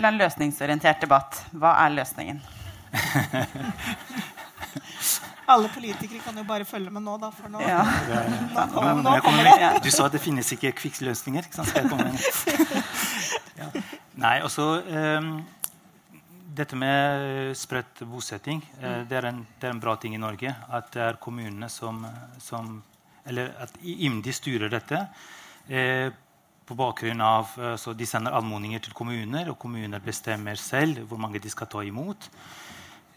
vil ha en løsningsorientert debatt. Hva er løsningen? Alle politikere kan jo bare følge med nå, da. For nå, Ja. nå, nå, nå kommer kommer det. Du sa at det finnes ikke kvikkløsninger. Ikke sant? Skal jeg komme med? Ja. Nei, også um, Dette med spredt bosetting uh, det, er en, det er en bra ting i Norge. At det er kommunene som, som Eller at IMDi styrer dette. Eh, på bakgrunn av eh, så De sender anmodninger til kommuner, og kommuner bestemmer selv hvor mange de skal ta imot.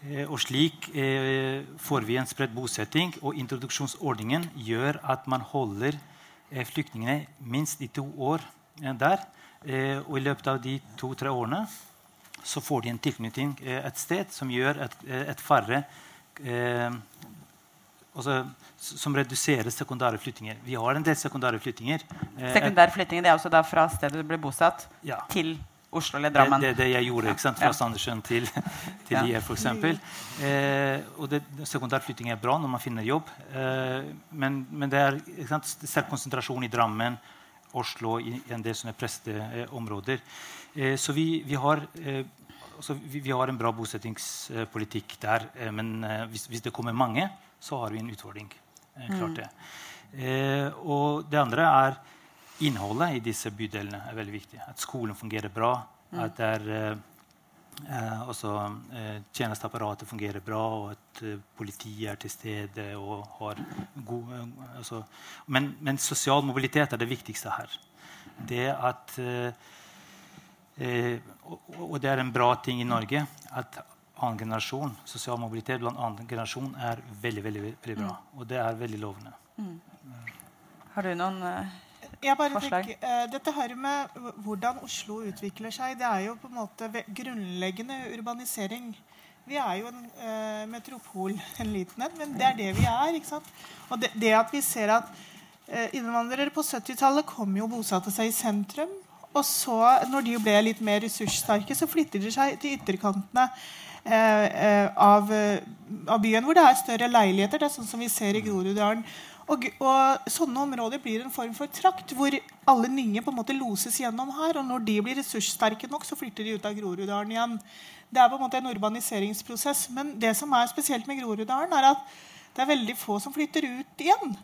Eh, Og slik eh, får vi en spredt bosetting. Og introduksjonsordningen gjør at man holder flyktningene minst i to år der. Og i løpet av de to-tre årene så får de en tilknytning et sted som gjør eh, et færre altså, Som reduserer sekundære flyttinger. Vi har en del sekundære flyttinger. Sekundære flyttinger det er også da fra stedet du ble bosatt, Ja. til Oslo eller det, er det, det jeg gjorde ikke sant? fra Ja. Sandnessjøen til, til Ja. IR, f.eks. Eh, og det, sekundærflytting er bra når man finner jobb, eh, men, men det er sterk konsentrasjon i Drammen, Oslo, i, en del sånne presteområder. eh. Eh, så vi, vi, har, eh, altså, vi, vi har en bra bosettingspolitikk der, eh, men eh, hvis, hvis det kommer mange, så har vi en utfordring. Eh, klart det. Eh, og det andre er innholdet i disse bydelene er veldig viktig. At skolen fungerer bra. At det er, eh, eh, også, eh, tjenesteapparatet fungerer bra, og at eh, politiet er til stede. og har god, altså, men, men sosial mobilitet er det viktigste her. Det at og, og det er en bra ting i Norge at annen generasjon, sosial mobilitet blant annen generasjon er veldig, veldig, veldig bra. Og det er veldig lovende. Har du noen uh, Jeg bare Forslag? tenker, uh, dette her med hvordan Oslo utvikler seg, det er jo på en måte grunnleggende urbanisering. Vi er jo en uh, metropol, en liten en, men det er det vi er. ikke sant? Og det, det at vi ser at eh, innvandrere på 70-tallet kom jo og bosatte seg i sentrum. Og så, når de ble litt mer ressurssterke, så flytter de seg til ytterkantene eh, eh, av, av byen, hvor det er større leiligheter. Det er sånn som vi ser i Groruddalen. Og, og sånne områder blir en form for trakt hvor alle nye på en måte loses gjennom her. Og når de blir ressurssterke nok, så flytter de ut av Groruddalen igjen. Det er på en måte en urbaniseringsprosess. Men det som er spesielt med Groruddalen, er at det er veldig få som flytter ut igjen.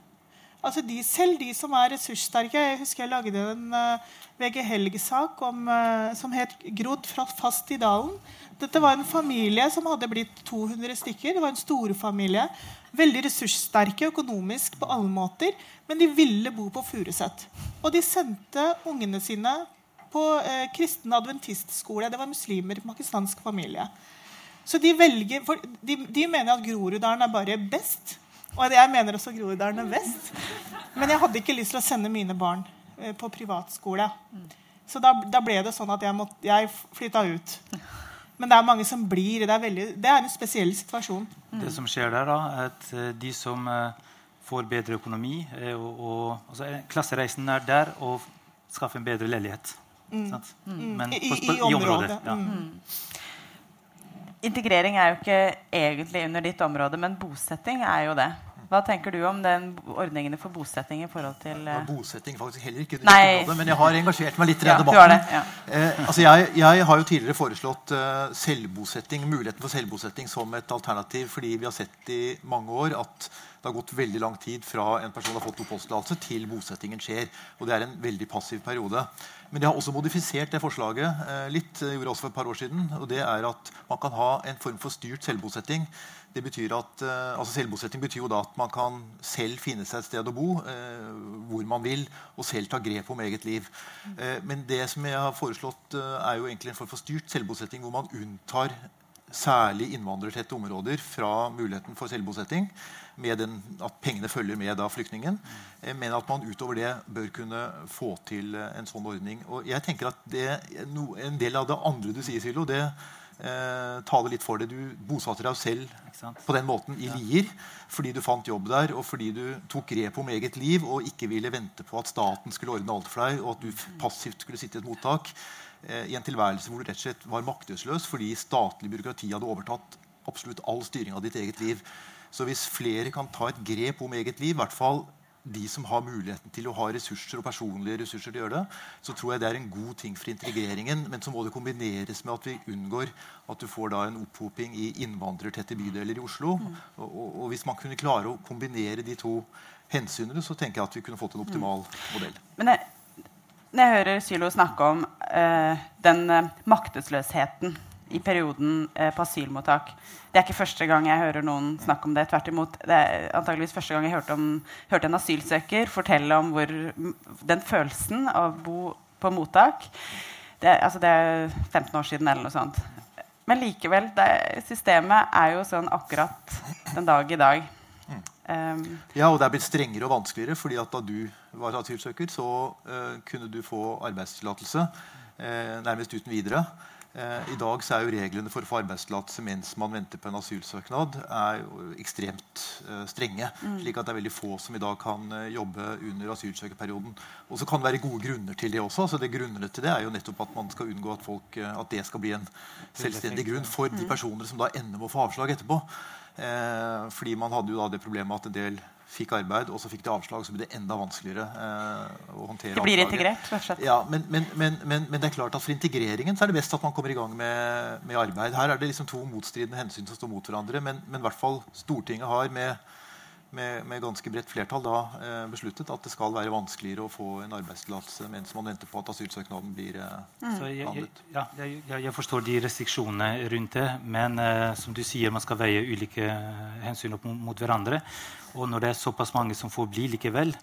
Altså de, selv de som er ressurssterke Jeg husker jeg lagde en uh, VG Helg-sak eh, som het 'Grodd fast i dalen'. Dette var en familie som hadde blitt 200 stykker. Det var en storfamilie. Veldig ressurssterke økonomisk på alle måter. Men de ville bo på Furuset. Og de sendte ungene sine på uh, kristen adventistskole. Det var muslimer, pakistansk familie. Så de, velger, de, de mener at Groruddalen er bare best. Og jeg mener også Groruddalen og vest. Men jeg hadde ikke lyst til å sende mine barn eh, på privatskole. Så da, da ble det sånn at jeg, måtte, jeg flytta ut. Men det er mange som blir. Det er, veldig, det er en spesiell situasjon. Det som skjer der, da, er at eh, de som eh, får bedre økonomi og, og, altså, Klassereisen er der og skaffer en bedre leilighet. Mm. Men I- på, på, i i området. området. Ja. Integrering er jo ikke egentlig under ditt område, men bosetting er jo det. Hva tenker du om den ordningene for bosetting i forhold til Ja, eh, bosetting faktisk heller ikke under Nei. område, men jeg har engasjert meg litt i den debatten. det, ja. eh, altså jeg, jeg har jo tidligere foreslått uh, selvbosetting, muligheten for selvbosetting som et alternativ fordi vi har sett i mange år at det har gått veldig lang tid fra en person har fått oppholdstillatelse til bosettingen skjer. Og det er en veldig passiv periode. Men de har også modifisert det forslaget eh, litt. Gjorde også for et par år siden. Og det er at man kan ha en form for styrt selvbosetting. Det betyr at, eh, altså Selvbosetting betyr jo da at man kan selv finne seg et sted å bo eh, hvor man vil, og selv ta grep om eget liv. Men det som jeg har foreslått, er jo egentlig en form for styrt selvbosetting hvor man unntar særlig innvandrertette områder fra muligheten for selvbosetting, den, at pengene følger med da flyktningen, eh, men at man utover det bør kunne få til eh, en sånn ordning. Og jeg tenker at det, no, En del av det andre du sier, Silo, det eh, taler litt for det. Du bosatte deg selv på den måten i Lier fordi du fant jobb der, og fordi du tok grep om eget liv og ikke ville vente på at staten skulle ordne alt for deg, og at du passivt skulle sitte i et mottak eh, i en tilværelse hvor du rett og slett var maktesløs fordi statlig byråkrati hadde overtatt absolutt all styring av ditt eget liv. Så hvis flere kan ta et grep om eget liv, i hvert fall de som har muligheten til å ha ressurser og personlige ressurser til å gjøre det, så tror jeg det er en god ting for integreringen. Men så må det kombineres med at vi unngår at du får da en opphoping i innvandrertette bydeler i Oslo. Mm. Og, og, hvis man kunne klare å kombinere de to hensynene, så tenker jeg at vi kunne fått en optimal mm. modell. Men jeg, når jeg hører Sylo snakke om uh, den uh, maktesløsheten i perioden eh, på asylmottak. Det er ikke første gang jeg hører noen snakke om det. Tvert imot. Det er antageligvis første gang jeg hørte, om, hørte en asylsøker fortelle om hvor, den følelsen av å bo på mottak det, altså det er 15 år siden eller noe sånt. Men likevel, det, systemet er jo sånn akkurat den dag i dag. Um, ja, og det er blitt strengere og vanskeligere. fordi at Da du var asylsøker, så uh, kunne du få arbeidstillatelse uh, nærmest uten videre. Eh, I dag så er jo reglene for å få arbeidstillatelse mens man venter på en asylsøknad, er jo ekstremt eh, strenge. Mm. slik at det er veldig få som i dag kan eh, jobbe under asylsøkerperioden. Og så kan det være gode grunner til det også. så det Grunnene til det er jo nettopp at man skal unngå at, folk, at det skal bli en selvstendig grunn for de mm. personer som da ender med å få avslag etterpå. Fordi man hadde jo da det problemet at en del fikk arbeid, og så fikk de avslag, så ble det enda vanskeligere eh, å håndtere Det blir integrert, rett og slett. Ja, men, men, men, men, det er klart at for integreringen så er det best at man kommer i gang med, med arbeid. Her er det liksom to motstridende hensyn som står mot hverandre, men, men i hvert fall Stortinget har med med, med, ganske bredt flertall da eh, besluttet at det skal være vanskeligere å få en arbeidstillatelse mens man venter på at asylsøknaden blir eh, mm. behandlet. Ja, jeg, jeg, jeg, forstår de restriksjonene rundt det, men eh, som du sier, man skal veie ulike hensyn opp mot, mot hverandre. Og når det er såpass mange som får bli likevel,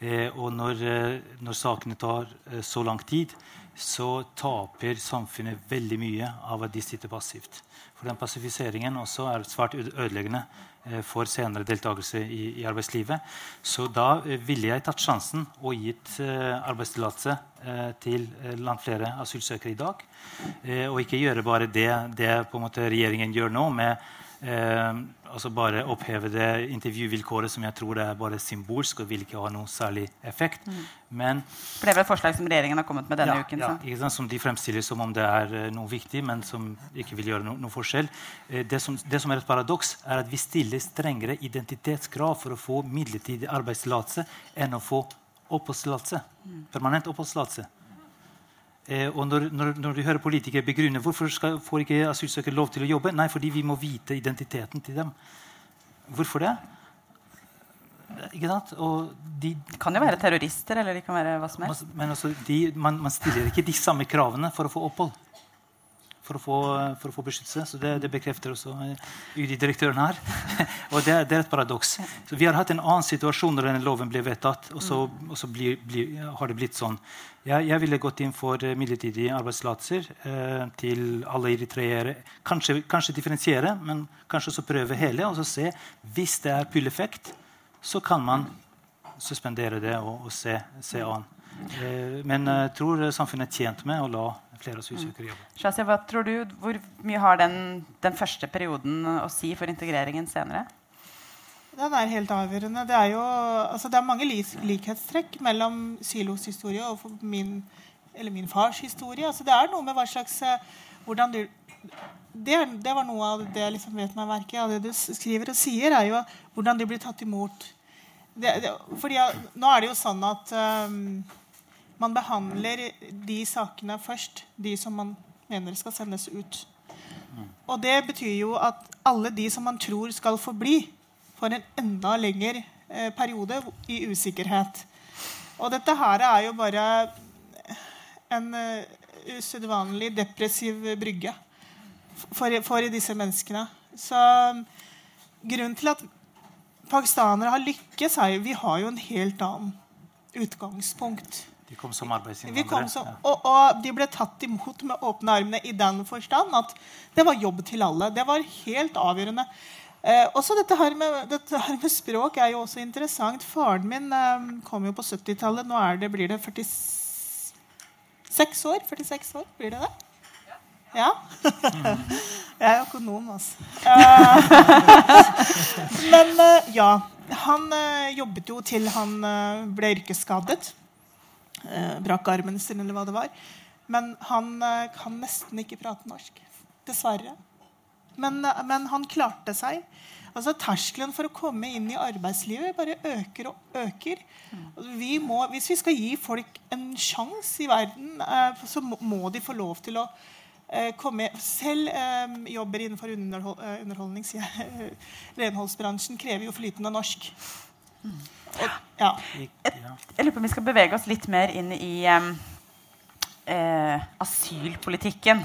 eh, og når, eh, når sakene tar eh, så lang tid, så taper samfunnet veldig mye av at de sitter passivt. For den passifiseringen også er svært ødeleggende for senere deltakelse i, i, arbeidslivet. Så da ville jeg tatt sjansen og gitt arbeidstillatelse til langt flere asylsøkere i dag. og ikke gjøre bare det, det regjeringen gjør nå, med altså bare oppheve det intervjuvilkåret som jeg tror det er bare symbolsk og vil ikke ha noen særlig effekt. Mm. Men, For Det er vel et forslag som regjeringen har kommet med denne ja, uken? Ja, som de fremstiller som om det er uh, noe viktig, men som ikke vil gjøre no noe forskjell. Uh, det, som, det, som, er et paradoks, er at vi stiller strengere identitetskrav for å få midlertidig arbeidstillatelse enn å få oppholdstillatelse. Mm. Permanent oppholdstillatelse. Eh, og når, når, når, du hører politikere begrunne hvorfor skal, får ikke asylsøkere lov til å jobbe, nei, fordi vi må vite identiteten til dem. Hvorfor det? Ikke sant? Og de kan jo være terrorister, eller de kan være hva som helst. Men altså, de, man, man, stiller ikke de samme kravene for å få opphold for å få, for å få beskyttelse. Så det, det bekrefter også eh, UDI-direktøren her. og det, det, er et paradoks. Så Vi har hatt en annen situasjon når denne loven ble vedtatt, og så, og så bli, bli, har det blitt sånn. Jeg, jeg, ville gått inn for eh, midlertidige arbeidstillatelser eh, til alle eritreere. Kanskje, kanskje, differensiere, men kanskje også prøve hele. Og så se hvis det er pull-effekt, så kan man suspendere det og, og se, se an. Eh, men jeg tror samfunnet er tjent med å la flere asylsøkere jobbe. Shazia, hva tror du, Hvor mye har den, den, første perioden å si for integreringen senere? Den er helt avgjørende. Det er jo altså det er mange likhetstrekk mellom Silos historie og min, min fars historie. Altså det er noe med hva slags eh, hvordan du, det, det, var noe av det jeg liksom vet meg merke av det du skriver og sier, er jo hvordan du blir tatt imot. Det, det, fordi Nå er det jo sånn at um, man behandler de sakene først, de som man mener skal sendes ut. Og det betyr jo at alle de som man tror skal få bli, får en enda lengre eh, periode i usikkerhet. Og dette her er jo bare en uh, usedvanlig depressiv brygge for, for disse menneskene. Så um, grunnen til at pakistanere har lykkes, er jo vi har jo en helt annen utgangspunkt. De kom som arbeidsinnvandrere. Som, og, og, de ble tatt imot med åpne armene i den forstand at det var jobb til alle. Det var helt avgjørende. Eh, også dette her, med, dette her, med, språk er jo også interessant. Faren min eh, kom jo på 70-tallet. Nå det, blir det 46 år. 46 år, blir det det? Ja? Jeg er økonom, altså. Men eh, ja. Han eh, jobbet jo til han eh, ble yrkesskadet eh, brakk armen sin, eller hva det var. Men han eh, kan nesten ikke prate norsk. Dessverre. Men, men han klarte seg. Altså Terskelen for å komme inn i arbeidslivet bare øker og øker. Vi må, hvis vi skal gi folk en sjanse i verden, eh, så må, de få lov til å eh, komme Selv eh, jobber innenfor underhold, eh, underholdning. Renholdsbransjen krever jo flytende norsk. Ja. Jeg, lurer på om vi skal bevege oss litt mer inn i eh, asylpolitikken.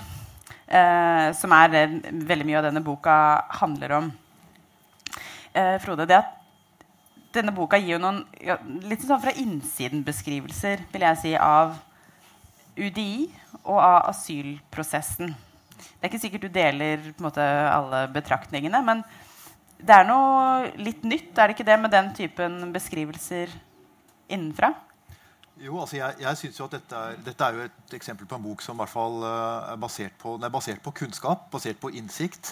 Eh, som er det veldig mye av denne boka handler om. Eh, Frode, det at denne boka gir jo noen ja, litt sånn fra innsiden-beskrivelser vil jeg si, av UDI og av asylprosessen. Det er ikke sikkert du deler måte, alle betraktningene, men det er noe litt nytt, er det ikke det, med den typen beskrivelser innenfra? Jo, altså jeg, jeg synes jo at dette er, dette er jo et eksempel på en bok som hvert fall eh, er basert på, er basert på kunnskap, basert på innsikt.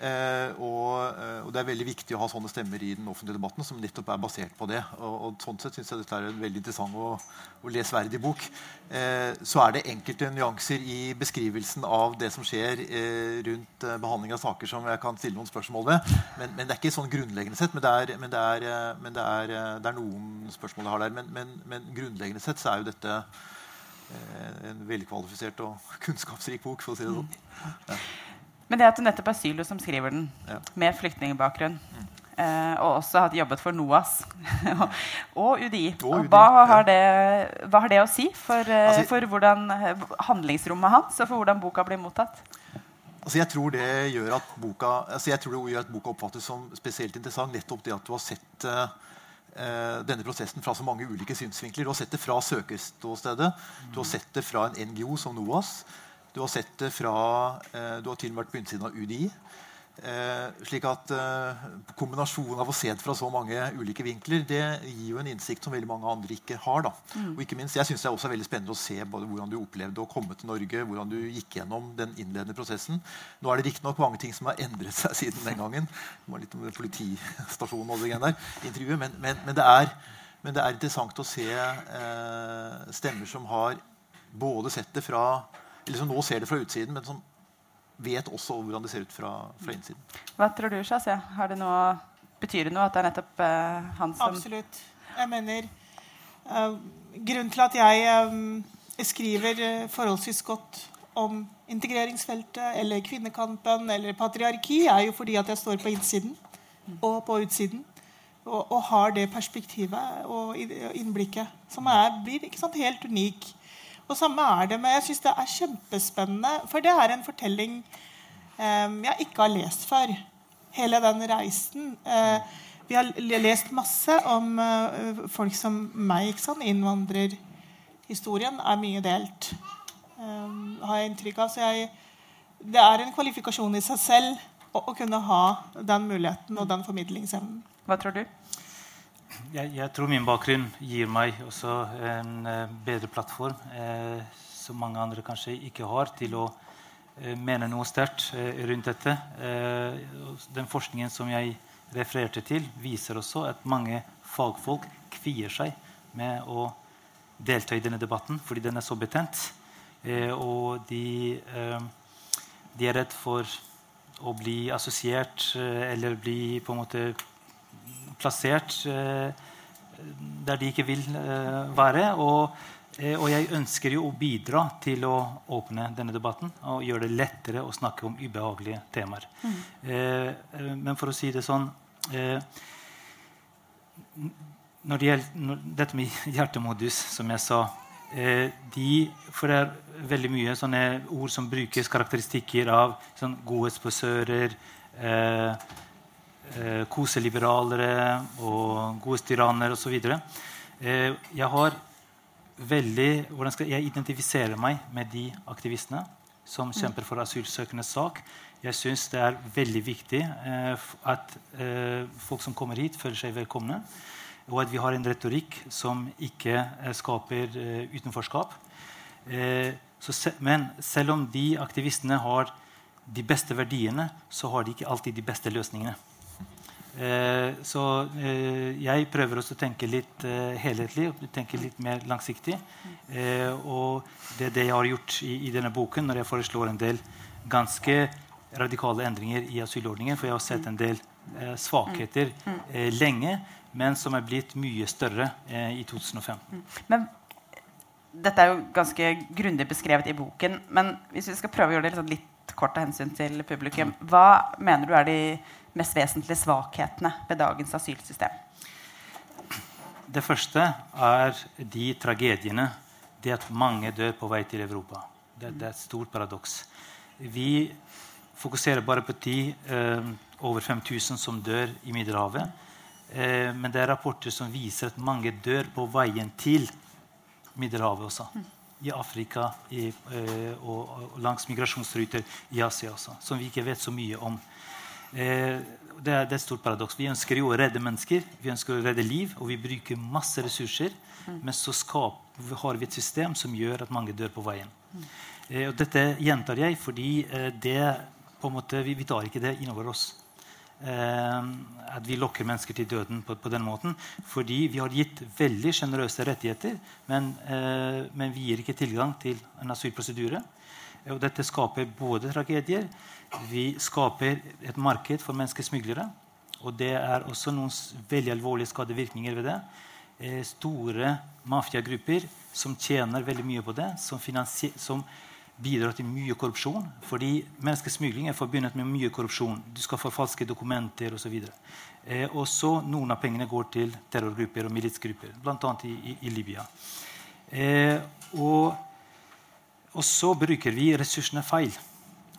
Eh, og, eh, og det er veldig viktig å ha sånne stemmer i den offentlige debatten som nettopp er basert på det. Og, og sånn sett synes jeg dette er en veldig interessant og, og lesverdig bok. Eh, så er det enkelte nyanser i beskrivelsen av det som skjer eh, rundt eh, behandling av saker som jeg kan stille noen spørsmål ved. Men, men det er ikke sånn grunnleggende sett. Men det er, men det er, eh, men det er, det er noen spørsmål jeg har der. Men, men, grunnleggende sett så er jo dette en velkvalifisert og kunnskapsrik bok, for å si det sånn. Men det at det nettopp er Sylo som skriver den, Ja. med flyktningbakgrunn, eh, og også har jobbet for NOAS og UDI, Og UDI, hva, har det, hva har det å si for, eh, Altså- for hvordan eh, handlingsrommet hans, og for hvordan boka blir mottatt? Altså jeg tror det gjør at boka altså jeg tror det gjør at boka oppfattes som spesielt interessant. Nettopp det at du har sett eh, denne prosessen fra så mange ulike synsvinkler. Du har sett det fra søkerståstedet. Du har sett det fra en NGO som NOAS. Du har sett det fra eh, Du har til og med vært på innsiden av UDI. Eh, slik at eh, Kombinasjonen av å se det fra så mange ulike vinkler det gir jo en innsikt som veldig mange andre ikke har. da. Og ikke minst, Jeg synes det er også veldig spennende å se både hvordan du opplevde å komme til Norge, hvordan du gikk gjennom den innledende prosessen. Nå er det riktignok mange ting som har endret seg siden den gangen. Det var litt om politistasjonen og det der, intervjuet, men, men, men, det er, men det er interessant å se eh, stemmer som har både sett det fra eller som nå ser det fra utsiden, men som vet også hvordan det ser ut fra, fra innsiden. Hva tror du, Shazia? Har betyr det noe at det er nettopp uh, han som Absolutt. Jeg mener uh, Grunnen til at jeg um, skriver forholdsvis godt om integreringsfeltet eller kvinnekampen eller patriarki, er jo fordi at jeg står på innsiden og på utsiden. Og, og har det perspektivet og innblikket som er, blir ikke sant, helt unik. Og samme er det, men jeg syns det er kjempespennende, for det er en fortelling um, jeg ikke har lest før. Hele den reisen. Uh, vi har lest masse om uh, folk som meg. ikke sant? Innvandrerhistorien er mye delt. um, har jeg inntrykk av. Så jeg, det er en kvalifikasjon i seg selv å, å kunne ha den muligheten og den formidlingsevnen. Hva tror du? Jeg, jeg tror min bakgrunn gir meg også en eh, bedre plattform, eh, som mange andre kanskje ikke har, til å eh, mene noe sterkt eh, rundt dette. Eh, den forskningen som jeg refererte til, viser også at mange fagfolk kvier seg med å delta i denne debatten fordi den er så betent. Eh, og de, de er redd for å bli assosiert eller bli på en måte plassert eh, der de ikke vil eh, være. Og, eh, og jeg ønsker jo å bidra til å åpne denne debatten og gjøre det lettere å snakke om ubehagelige temaer. Mm. eh, men for å si det sånn eh, når det gjelder dette med hjertemodus, som jeg sa de, For det er veldig mye sånne ord som brukes, karakteristikker av sånn godhetsposører, eh, eh, koseliberalere og gode tyranner osv. Eh, jeg har veldig hvordan skal jeg identifisere meg med de aktivistene som kjemper for asylsøkernes sak. Jeg syns det er veldig viktig eh, at eh, folk som kommer hit, føler seg velkomne. Og at vi har en retorikk som ikke skaper utenforskap. Se, men selv om de aktivistene har de beste verdiene, så har de ikke alltid de beste løsningene. Eh, så eh, jeg prøver også å tenke litt eh, helhetlig og tenke litt mer langsiktig. Eh, og det er det jeg har gjort i, i denne boken, når jeg foreslår en del ganske radikale endringer i asylordningen. For jeg har sett en del svakheter eh, lenge, men som er blitt mye større i 2015. Men dette er jo ganske grundig beskrevet i boken. Men hvis vi skal prøve å gjøre det litt, litt kort av hensyn til publikum, hva mener du er de mest vesentlige svakhetene ved dagens asylsystem? Det første er de tragediene. Det at mange dør på vei til Europa. Det, det er et stort paradoks. Vi fokuserer bare på de eh, over 5000 som dør i Middelhavet. Eh, men det er rapporter som viser at mange dør på veien til Middelhavet også. I Afrika i, eh, og, langs migrasjonsruter i Asia også. Som vi ikke vet så mye om. Eh, det, er, det, et stort paradoks. Vi ønsker jo å redde mennesker, vi ønsker å redde liv, og vi bruker masse ressurser. Mm. Men så har vi et system som gjør at mange dør på veien. Eh, og dette gjentar jeg fordi eh, det, måte, vi, vi, tar ikke det innover oss. At vi lokker mennesker til døden på, på den måten. Fordi vi har gitt veldig sjenerøse rettigheter, men, eh, men, vi gir ikke tilgang til en asylprosedyre. Og dette skaper både tragedier Vi skaper et marked for menneskesmuglere. Og det er også noen veldig alvorlige skadevirkninger ved det. Eh, store mafiagrupper som tjener veldig mye på det, som, som bidrar til mye korrupsjon. Fordi menneskesmugling er forbundet med mye korrupsjon. Du skal få falske dokumenter osv. Eh, og så noen av pengene går til terrorgrupper og militsgrupper, bl.a. I, i, i Libya. Eh, og, og, så bruker vi ressursene feil.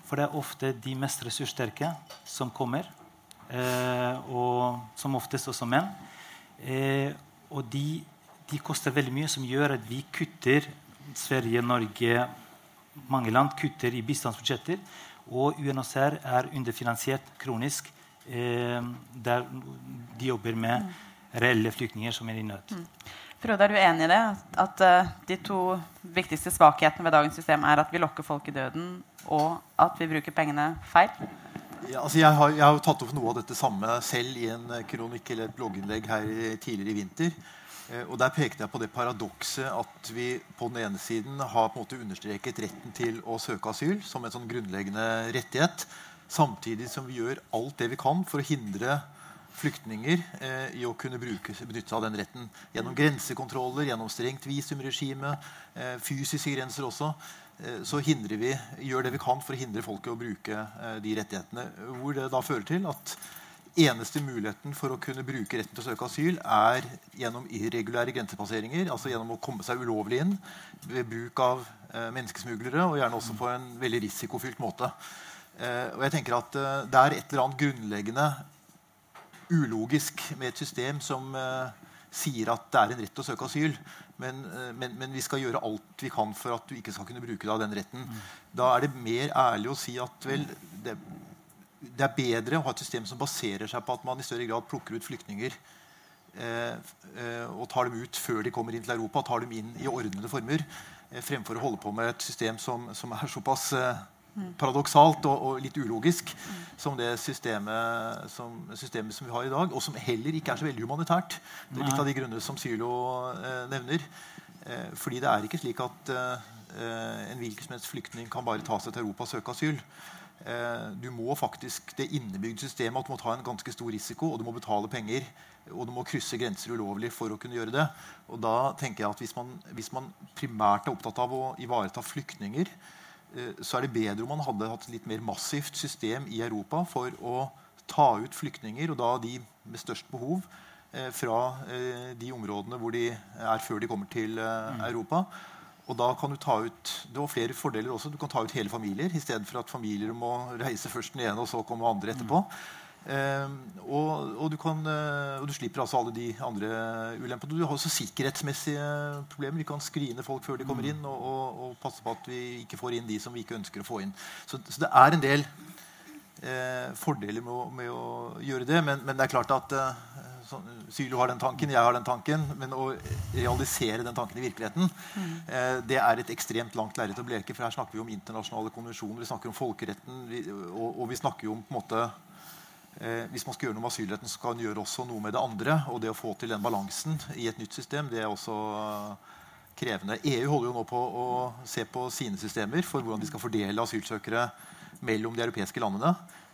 For det er ofte de mest ressurssterke som kommer. Eh, og som oftest også menn. Eh, og de, de koster veldig mye, som gjør at vi kutter Sverige, Norge, mange land kutter i bistandsbudsjetter. Og UNHCR er underfinansiert kronisk. Eh, der de jobber med reelle flyktninger som er i nød. Frode, er du enig i det? At uh, de to viktigste svakhetene ved dagens system er at vi lokker folk i døden, og at vi bruker pengene feil? Ja, altså jeg, har, jeg har tatt opp noe av dette samme selv i en kronikk eller et blogginnlegg her tidligere i vinter. Eh, og Der pekte jeg på det paradokset at vi på den ene siden har på en måte understreket retten til å søke asyl som en sånn grunnleggende rettighet, samtidig som vi gjør alt det vi kan for å hindre flyktninger eh, i å kunne bruke, benytte seg av den retten. Gjennom grensekontroller, gjennom strengt visumregime, eh, fysiske grenser også. Eh, så vi, gjør det vi kan for å hindre folk i å bruke eh, de rettighetene. Hvor det da fører til at eneste muligheten for å kunne bruke retten til å søke asyl er gjennom irregulære grensepasseringer. Altså gjennom å komme seg ulovlig inn ved bruk av eh, menneskesmuglere. Og gjerne også på en veldig risikofylt måte. Eh, og jeg tenker at eh, Det er et eller annet grunnleggende ulogisk med et system som eh, sier at det er en rett å søke asyl. Men, eh, men, men, vi skal gjøre alt vi kan for at du ikke skal kunne bruke deg av den retten. Mm. Da er det mer ærlig å si at vel, det, det er bedre å ha et system som baserer seg på at man i større grad plukker ut flyktninger eh, eh, og tar dem ut før de kommer inn til Europa. Tar dem inn i ordnede former. Eh, fremfor å holde på med et system som, som er såpass paradoksalt og, og, litt ulogisk som det systemet som, systemet som, vi har i dag. Og som heller ikke er så veldig humanitært. Det er litt av de grunner som Sylo eh, nevner. Eh, fordi det er ikke slik at en hvilken som helst flyktning kan bare ta seg til Europa og søke asyl. Eh, du må faktisk det innebygde systemet at du må ta en ganske stor risiko, og du må betale penger. Og du må krysse grenser ulovlig for å kunne gjøre det. Og da tenker jeg at Hvis man, hvis man primært er opptatt av å ivareta flyktninger, eh, så er det bedre om man hadde hatt et litt mer massivt system i Europa for å ta ut flyktninger, og da de med størst behov, eh, fra de områdene hvor de er før de kommer til mm. Europa. Og da kan du ta ut Det var flere fordeler også. Du kan ta ut hele familier istedenfor at familier må reise først den ene, og så komme andre etterpå. Mm. og, og, du kan, uh, og, du slipper altså alle de andre ulempene. Du har også sikkerhetsmessige problemer. Vi kan skrine folk før de kommer inn, og, og, passe på at vi ikke får inn de som vi ikke ønsker å få inn. Så, så det er en del eh, fordeler med å, med å, gjøre det. Men, men, det er klart at uh, Sylo har den tanken, jeg har den tanken. Men å realisere den tanken i virkeligheten mm. eh, det er et ekstremt langt lerret å bleke. For her snakker vi om internasjonale konvensjoner, vi snakker om folkeretten. Og, vi snakker jo om på en måte eh, Hvis man skal gjøre noe med asylretten, så kan man gjøre også noe med det andre. Og det å få til den balansen i et nytt system, det er også krevende. EU holder jo nå på å se på sine systemer for hvordan de skal fordele asylsøkere mellom de europeiske landene.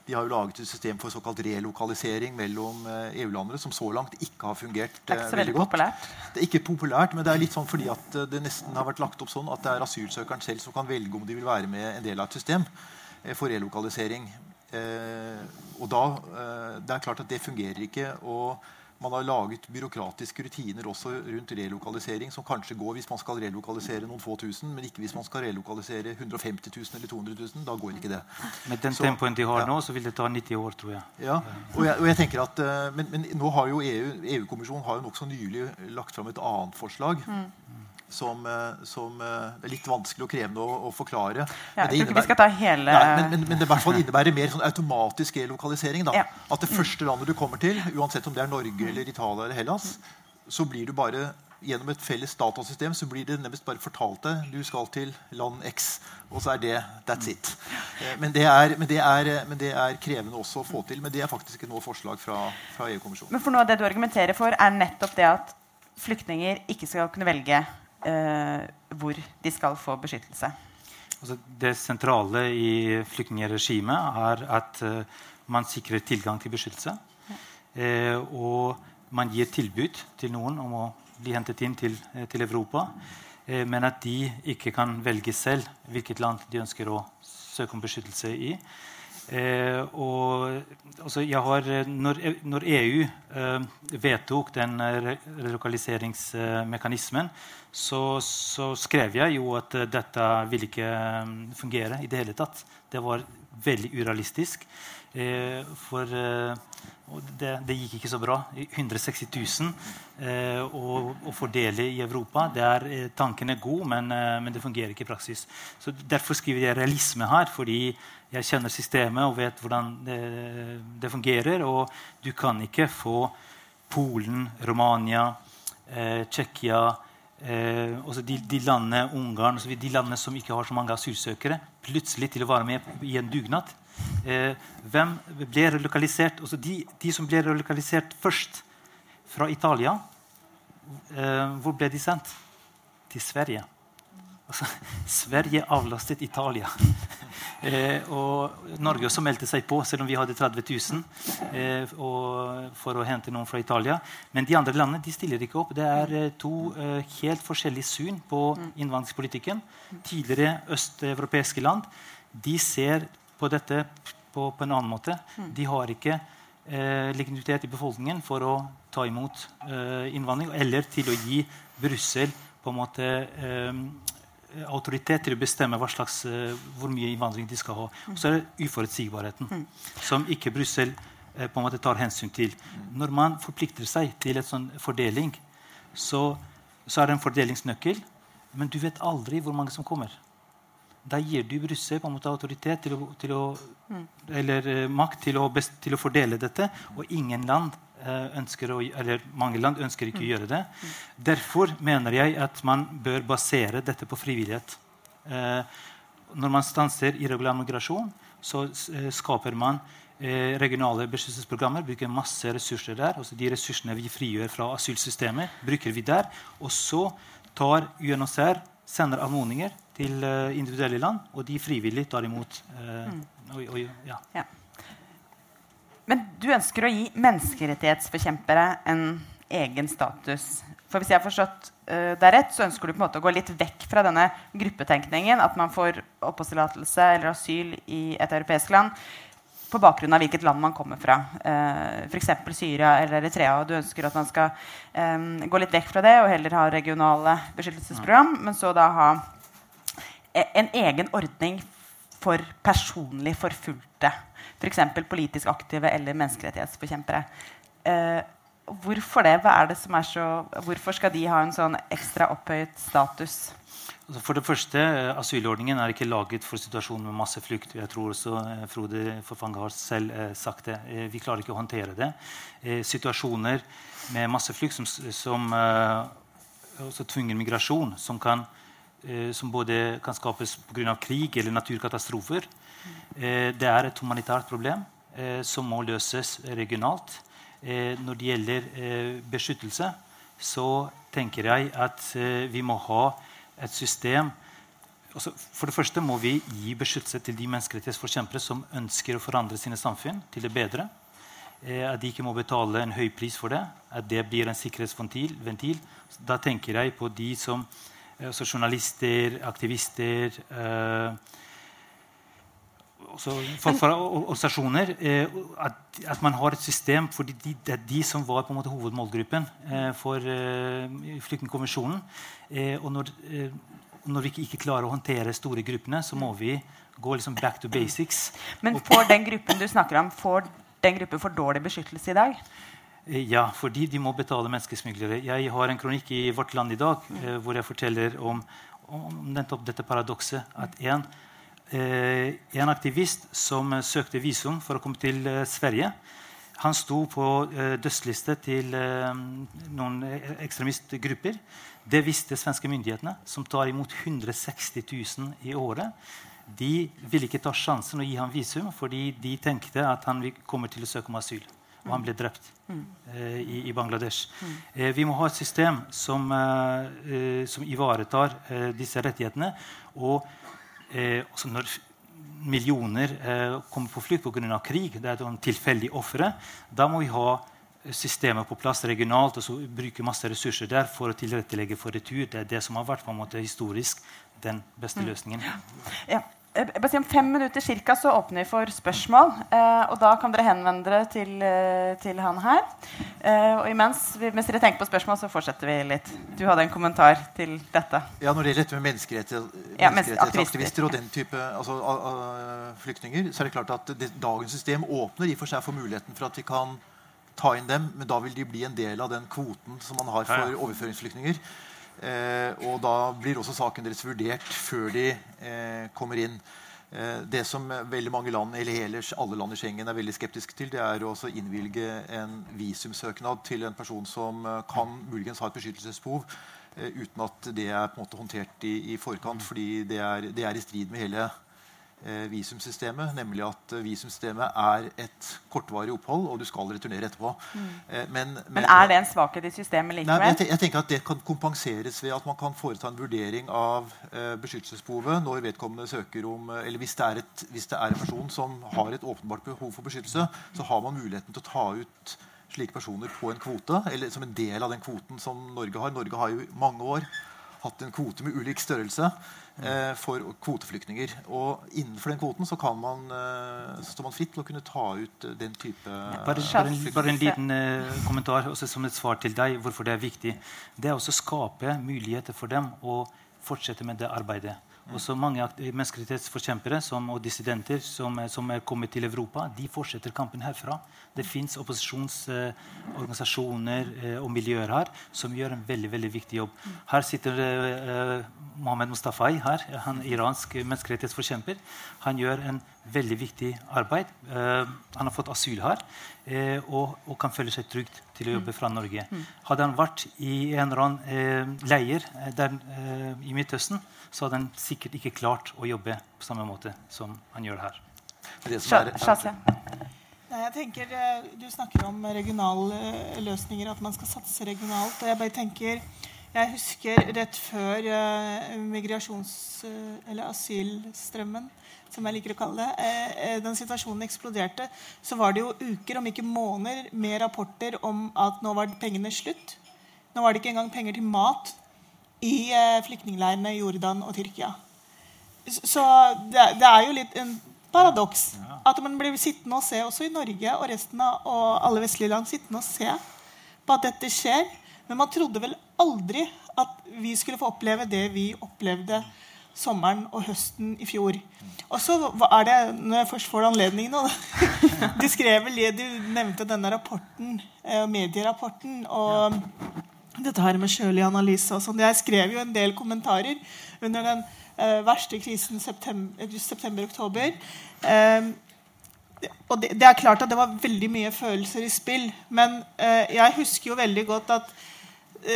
De har jo laget et system for såkalt relokalisering mellom eh, EU-landene som så langt ikke har fungert Det er ikke eh, så veldig veldig godt. populært. Det er ikke populært, men det er litt sånn fordi at eh, det nesten har vært lagt opp sånn at det er asylsøkeren selv som kan velge om de vil være med en del av et system eh, for relokalisering. Eh, og da, eh, Det er klart at det fungerer ikke. og man har laget byråkratiske rutiner også rundt relokalisering som kanskje går hvis man skal relokalisere noen få tusen, men ikke hvis man skal relokalisere 150 000 eller 200 000. Da går ikke det. Med den Så- tempoen de har ja. nå, så vil det ta 90 år, tror jeg. Ja, og jeg, og jeg tenker at, eh, men, men nå har jo EU, EU-kommisjonen har jo nokså nylig lagt fram et annet forslag. Som, eh, som eh, det er litt vanskelig og krevende å, å forklare. Ja, Men det jeg tror ikke vi skal ta hele Nei, men, men, men det i hvert fall innebærer mer sånn automatisk relokalisering. Da. Ja. At det første landet du kommer til, uansett om det er Norge eller Italia eller Hellas, så blir du bare gjennom et felles datasystem så blir det nærmest bare fortalt deg du skal til land X. Og så er det that's it. Eh, Men det er, men det er, men det er krevende også å få til. Men det er faktisk ikke noe forslag fra, fra EU-kommisjonen. Men for noe av det du argumenterer for, er nettopp det at flyktninger ikke skal kunne velge hvor de skal få beskyttelse. Altså, det sentrale i flyktningregimet er at eh, man sikrer tilgang til beskyttelse. Eh, og man gir tilbud til noen om å bli hentet inn til, eh, til Europa. Eh, men at de ikke kan velge selv hvilket land de ønsker å søke om beskyttelse i. Eh, og altså, har, eh, når, når EU eh, vedtok den eh, re- relokaliseringsmekanismen, så, så skrev jeg jo at eh, dette ville ikke eh, fungere i det hele tatt. Det var veldig urealistisk. Eh, for eh, det, det gikk ikke så bra. 160 000 eh, å, å fordele i Europa. Er, eh, tanken er god, men, eh, men det fungerer ikke i praksis. Så Derfor skriver jeg realisme her, fordi jeg kjenner systemet og vet hvordan det, det fungerer. Og du kan ikke få Polen, Romania, eh, Tsjekkia eh, de, de landene, Ungarn de landene som ikke har så mange asylsøkere, plutselig til å være med i en dugnad. Eh, hvem ble relokalisert? Altså de, de som ble relokalisert først fra Italia, eh, hvor ble de sendt? Til Sverige. Altså, Sverige avlastet Italia. Eh, og Norge også meldte seg på, selv om vi hadde 30 000 eh, og, for å hente noen fra Italia. Men de andre landene de stiller ikke opp. Det er eh, to eh, helt forskjellige syn på innvandringspolitikken. Tidligere østeuropeiske land de ser på dette på, på en annen måte. De har ikke eh, legitimitet i befolkningen for å ta imot eh, innvandring eller til å gi Brussel på en måte eh, autoritet til å bestemme hva slags, eh, hvor mye innvandring de skal ha. Og så er det uforutsigbarheten, som ikke Brussel eh, på en måte tar hensyn til. Når man forplikter seg til en sånn fordeling, så, så er det en fordelingsnøkkel, men du vet aldri hvor mange som kommer. Da gir du Brussel på en måte autoritet til å, til å, eller makt til å, til å fordele dette, og ingen land ønsker å, eller mange land ønsker ikke å gjøre det. Derfor mener jeg at man bør basere dette på frivillighet. Eh, når man stanser irregulær migrasjon, så eh, skaper man eh, regionale beskyttelsesprogrammer, bruker masse ressurser der. Også de ressursene vi frigjør fra asylsystemet, bruker vi der. Og så tar UNHCR sender anmodninger til eh, individuelle land, og de frivillig tar imot. eh, og, og, ja. Men du ønsker å gi menneskerettighetsforkjempere en egen status. For hvis jeg har forstått uh, det rett, så ønsker du på en måte å gå litt vekk fra denne gruppetenkningen. At man får oppholdstillatelse eller asyl i et europeisk land på bakgrunn av hvilket land man kommer fra. Uh, F.eks. Syria eller Eritrea. Du ønsker at man skal um, gå litt vekk fra det og heller ha regionale beskyttelsesprogram, men så da ha e- en egen ordning for personlig forfulgte. F.eks. politisk aktive eller menneskerettighetsforkjempere. Eh, hvorfor det? Hva er det som er så, hvorfor skal de ha en sånn ekstra opphøyet status? Altså, For det første, eh, Asylordningen er ikke laget for situasjonen med masseflukt. Jeg tror også eh, Frode Forfange har selv eh, sagt det. Vi klarer ikke å håndtere det. Situasjoner med masseflukt som, som også tvungen migrasjon, som, kan, eh, som både kan skapes pga. krig eller naturkatastrofer, eh, det er et humanitært problem eh, som må løses regionalt. Eh, når det gjelder eh, beskyttelse, så tenker jeg at eh, vi må ha et system altså, For det første må vi gi beskyttelse til de menneskerettighetsforkjempere som ønsker å forandre sine samfunn til det bedre. At de ikke må betale en høy pris for det. At det blir en sikkerhetsventil. Da tenker jeg på de som eh, altså journalister, aktivister eh, folk fra organisasjoner eh, at, at, man har et system for de, det er de som var på en måte hovedmålgruppen for Flyktningkonvensjonen. Eh, og når, når, vi ikke, ikke, klarer å håndtere store gruppene, så må vi gå liksom back to basics. Men får den gruppen du snakker om, får den gruppen for dårlig beskyttelse i dag? Eh, ja, fordi de må betale menneskesmuglere. Jeg har en kronikk i Vårt Land i dag hvor jeg forteller om, om dette paradokset. at en Eh, en aktivist som søkte visum for å komme til eh, Sverige. Han sto på eh, dødsliste til noen ekstremistgrupper. Det visste svenske myndighetene, som tar imot 160 000 i året. De ville ikke ta sjansen å gi ham visum fordi de tenkte at han kommer til å søke om asyl. Og han ble drept mm. eh, i, i, Bangladesh. Mm. Eh, vi må ha et system som, eh, som ivaretar disse rettighetene. Og eh, når millioner eh, kommer på flukt pga. krig, det er et tilfeldig ofre, da må vi ha systemet på plass regionalt og så bruke masse ressurser der for å tilrettelegge for retur. Det er det som har vært på en måte historisk den beste mm. løsningen. Ja. Eh, si om fem minutter cirka, så åpner vi for spørsmål. Eh, og da kan dere henvende dere til, eh, til han her. Eh, og imens, mens dere tenker på spørsmål, så fortsetter vi litt. Du hadde en kommentar til dette. Ja, Når det gjelder dette med menneskerettighetsaktivister og den type altså, flyktninger, så er det klart at det, dagens system åpner i for seg for muligheten for at vi kan ta inn dem, men da vil de bli en del av den kvoten som man har for overføringsflyktninger. Eh, og da blir også saken deres vurdert før de eh, kommer inn. Eh, det som veldig mange land eller hele, alle land i Schengen er veldig skeptiske til, det er å innvilge en visumsøknad til en person som kan muligens ha et beskyttelsesbehov, eh, uten at det er på en måte håndtert i, i forkant, fordi det er, det er i strid med hele visumsystemet, nemlig at eh, visumsystemet er et kortvarig opphold, og du skal returnere etterpå. Mm. Men, men, men, er det en svakhet i systemet likevel? Nei, jeg, jeg, tenker at Det kan kompenseres ved at man kan foreta en vurdering av eh, beskyttelsesbehovet når vedkommende søker om Eller hvis det, er et, hvis det er en person som har et åpenbart behov for beskyttelse, så har man muligheten til å ta ut slike personer på en kvote, eller som en del av den kvoten som Norge har. Norge har jo i mange år hatt en kvote med ulik størrelse eh, for kvoteflyktninger. Og innenfor den kvoten så kan man, eh, så står man fritt til å kunne ta ut eh, den type bare, bare, en, bare, en, liten eh, kommentar også som et svar til deg hvorfor det er viktig. Det er også å skape muligheter for dem å fortsette med det arbeidet. Også mange menneskerettighetsforkjempere som, og dissidenter som, som, er kommet til Europa, de fortsetter kampen herfra. Det fins opposisjonsorganisasjoner eh, og miljøer her som gjør en veldig veldig viktig jobb. Her sitter eh, Mohammed Mustafai, her, han iransk menneskerettighetsforkjemper. Han gjør en veldig viktig arbeid. Uh, han har fått asyl her uh, og, og, kan føle seg trygt til å jobbe fra Norge. Hadde han vært i en eller annen uh, leir eh, der, i Midtøsten, så hadde han sikkert ikke klart å jobbe på samme måte som han gjør her. Nei, jeg tenker, eh, Du snakker om regionale eh, løsninger, at man skal satse regionalt. og Jeg bare tenker, jeg husker rett før uh, migrasjons- eller asylstrømmen, som jeg liker å kalle det, den situasjonen eksploderte, så var det jo uker, om ikke måneder, med rapporter om at nå var pengene slutt. Nå var det ikke engang penger til mat i flyktningleirene i Jordan og Tyrkia. Så det, det, er jo litt en paradoks at man blir sittende og se, også i Norge og resten av og alle vestlige land, sittende og se på at dette skjer. Men man trodde vel aldri at vi skulle få oppleve det vi opplevde sommeren og høsten i fjor. Og så er det, når jeg først får anledning nå Du skrev vel du nevnte denne rapporten, eh, medierapporten. og dette her med sjølig analyse og sånn. Jeg skrev jo en del kommentarer under den verste krisen september-oktober. Uh, og det, det, er klart at det var veldig mye følelser i spill. Men jeg husker jo veldig godt at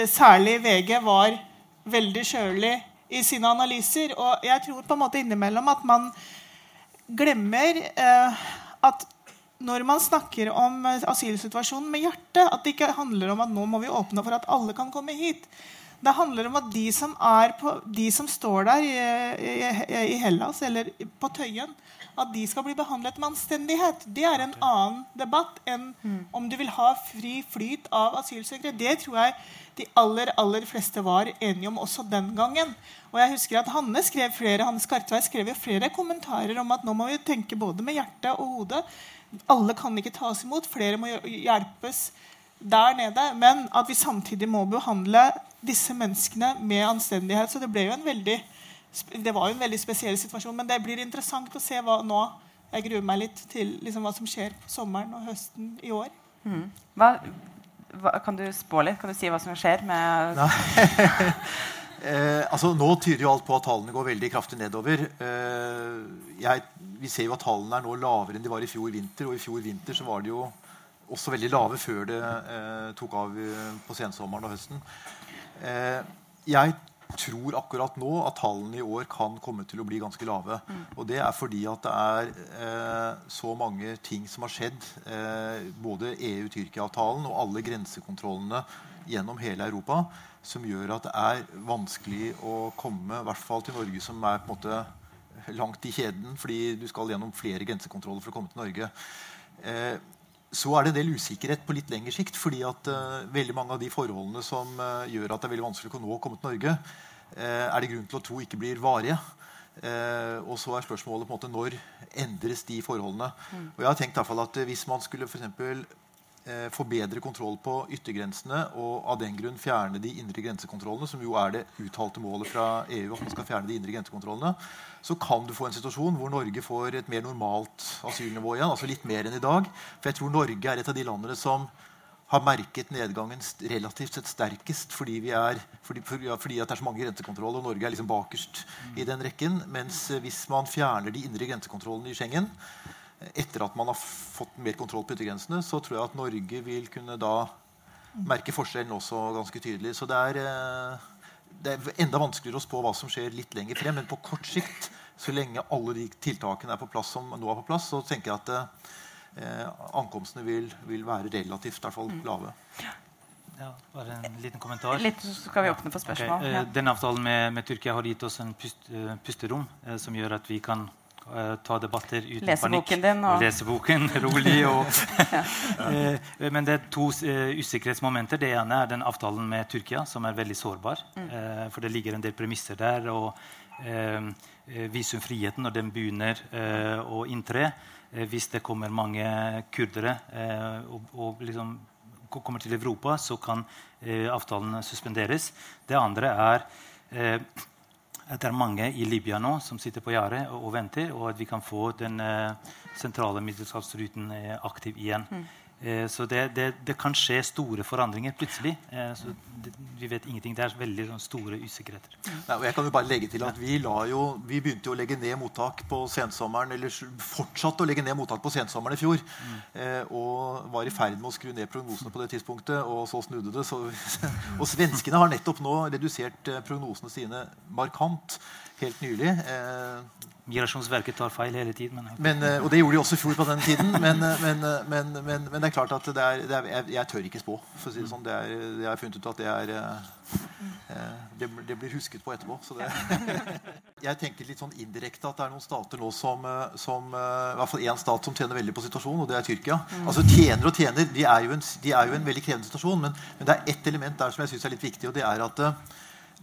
særlig VG var veldig kjølig i sine analyser. Og jeg tror på en måte innimellom at man glemmer at når man snakker om eh, asylsituasjonen med hjertet, at det ikke handler om at nå må vi åpne for at alle kan komme hit. Det handler om at de som, på, de som står der i, i, i, Hellas eller på Tøyen, at de skal bli behandlet med anstendighet. Det er en annen debatt enn mm. om du vil ha fri flyt av asylsøkere. Det tror jeg de aller aller fleste var enige om også den gangen. Og jeg husker at Hanne skrev flere, Hanne Skartvei skrev jo flere kommentarer om at nå må vi tenke både med hjertet og hodet. Alle kan ikke tas imot. Flere må hjelpes der nede. Men at vi samtidig må behandle disse menneskene med anstendighet. Så det ble jo en veldig det var jo en veldig spesiell situasjon. Men det blir interessant å se hva nå Jeg gruer meg litt til liksom, hva som skjer på sommeren og høsten i år. Mm. Hva, hva, kan du spå litt? Kan du si hva som skjer med eh, altså, Nå tyder jo alt på at tallene går veldig kraftig nedover. Eh, jeg, vi ser jo at tallene er nå lavere enn de var i fjor vinter. Og i fjor vinter så var det jo også veldig lave før det eh, tok av eh, på sensommeren og høsten. Eh, jeg tror akkurat nå at tallene i år kan komme til å bli ganske lave. Mm. Og det er fordi at det er eh, så mange ting som har skjedd. Eh, både EU-Tyrkia-avtalen og alle grensekontrollene gjennom hele Europa som gjør at det er vanskelig å komme i hvert fall til Norge, som er på en måte langt i kjeden, fordi du skal gjennom flere grensekontroller for å komme til Norge. Eh, så er det en del usikkerhet på litt lengre sikt. fordi at uh, veldig mange av de forholdene som uh, gjør at det er veldig vanskelig å nå komme til Norge, uh, er det grunn til å tro ikke blir varige. og så er spørsmålet på en måte når endres de forholdene. Mm. Og jeg har tenkt i hvert fall at Hvis man skulle for eksempel, få bedre kontroll på yttergrensene og av den grunn fjerne de indre grensekontrollene, som jo er det uttalte målet fra EU, at man skal fjerne de indre grensekontrollene, så kan du få en situasjon hvor Norge får et mer normalt asylnivå igjen. altså litt mer enn i dag. For jeg tror Norge er et av de landene som har merket nedgangen relativt sett sterkest fordi, er, fordi, fordi det er så mange grensekontroller, og Norge er liksom bakerst i den rekken. Mens hvis man fjerner de indre grensekontrollene i Schengen, etter at man har fått mer kontroll på yttergrensene, så tror jeg at Norge vil kunne da merke forskjellen også ganske tydelig. Så det er, eh, det er enda vanskeligere å spå hva som skjer litt lenger frem. Men på kort sikt, så lenge alle de tiltakene er på plass som nå er på plass, så tenker jeg at eh, ankomstene vil, vil, være relativt i hvert fall lave. Ja, bare en liten kommentar. Litt så skal vi åpne for spørsmål. Okay. Eh, Den avtalen med, med, Tyrkia har gitt oss en pust, uh, pusterom som gjør at vi kan Eh, ta debatter uten Leseboken panikk. Din, og... Leseboken rolig. Og, eh, men det er to eh, usikkerhetsmomenter. Det ene er den avtalen med Tyrkia, som er veldig sårbar. Mm. Eh, for det ligger en del premisser der. og eh, Visumfriheten når den begynner eh, å inntre, hvis det kommer mange kurdere og, og liksom kommer til Europa, så kan avtalen suspenderes. Det andre er det er mange i Libya nå som sitter på gjerdet og, og, venter, og at vi kan få den uh, sentrale middelhavsruten uh, aktiv igjen. Mm. Uh, så det, det, det, kan skje store forandringer plutselig. så det, vi vet ingenting. Det er veldig sånn, store usikkerheter. Mm. Nei, jeg kan jo bare legge til at Vi, jo, vi begynte jo å legge ned mottak på sensommeren, eller fortsatte å legge ned mottak på sensommeren i fjor. Mm. og var i ferd med å skru ned prognosene på det tidspunktet, og så snudde det. Så, og svenskene har nettopp nå redusert prognosene sine markant helt nylig. Eh, Migrasjonsverket tar feil hele tiden. Men, men, eh, og det gjorde de også i fjor på den tiden. Men, men, men, men, det er klart at det er, det er, jeg, jeg, tør ikke spå. for å si det sånn. Det er, jeg har funnet ut at det er det, det blir husket på etterpå. jeg tenker litt sånn indirekte at det er noen stater nå som, som I hvert fall én stat som tjener veldig på situasjonen, og det er Tyrkia. Mm. Altså Tjener og tjener. De er jo en, de er jo en veldig krevende situasjon. Men, det er ett element der som jeg syns er litt viktig, og det er at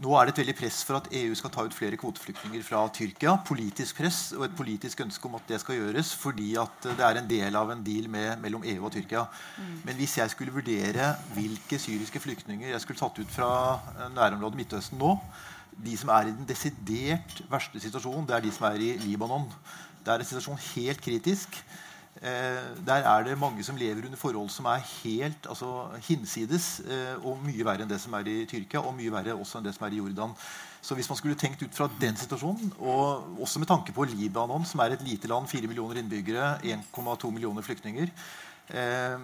nå er det et veldig press for at EU skal ta ut flere kvoteflyktninger fra Tyrkia. Politisk press og et politisk ønske om at det skal gjøres fordi at det er en del av en deal med, mellom EU og Tyrkia. Mm. Men hvis jeg skulle vurdere hvilke syriske flyktninger jeg skulle tatt ut fra nærområdet Midtøsten nå De som er i den desidert verste situasjonen, det er de som er i Libanon. Det er en situasjon helt kritisk. Eh, der er det mange som lever under forhold som er helt altså, hinsides. Eh, og mye verre enn det som er i Tyrkia, og mye verre også enn det som er i Jordan. Så hvis man skulle tenkt ut fra den situasjonen, og også med tanke på Libanon, som er et lite land, 4 millioner innbyggere, 1,2 millioner flyktninger eh,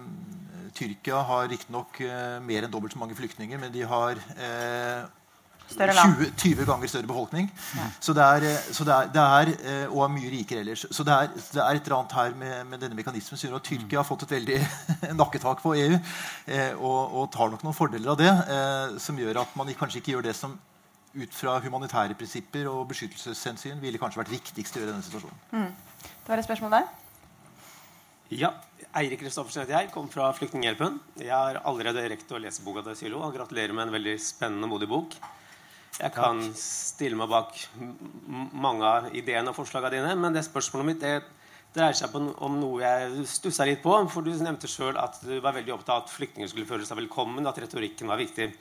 Tyrkia har riktignok eh, mer enn dobbelt så mange flyktninger, men de har eh. 20, 20 ganger større befolkning. Så det er, eh, så det er, det er, eh, og er mye rikere ellers. Så det er, det er et eller annet her med, med denne mekanismen som gjør at Tyrkia har fått et veldig nakketak på EU. Eh, og, og tar nok noen fordeler av det, eh, som gjør at man kanskje ikke gjør det som ut fra humanitære prinsipper og beskyttelseshensyn ville kanskje vært viktigst å gjøre i denne situasjonen. Det var et spørsmål der. Ja, Eirik Kristoffersen heter jeg, kom fra Flyktninghjelpen. Jeg har allerede rekt å lese boka til Sylo gratulerer med en veldig spennende og modig bok. Jeg kan stille meg bak mange av ideene og forslagene dine, men det spørsmålet mitt det dreier seg om noe jeg stussa litt på. For du nevnte sjøl at du var veldig opptatt av at flyktninger skulle føle seg velkommen, at retorikken var viktig.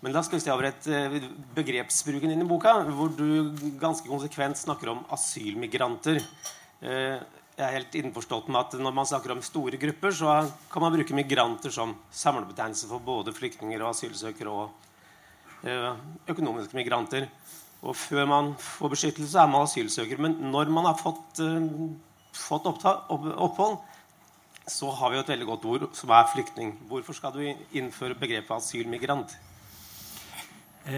Men da skal vi se over et eh, begrepsbruken din i boka, hvor du ganske konsekvent snakker om asylmigranter. Eh, Jeg er helt innforstått med at når man snakker om store grupper, så kan man bruke migranter som samlebetegnelse for både flyktninger og asylsøkere og økonomiske migranter. Og før man får beskyttelse, er man asylsøker. Men når man har fått, eh, fått opphold, så har vi jo et veldig godt ord som er flyktning. Hvorfor skal du innføre begrepet asylmigrant?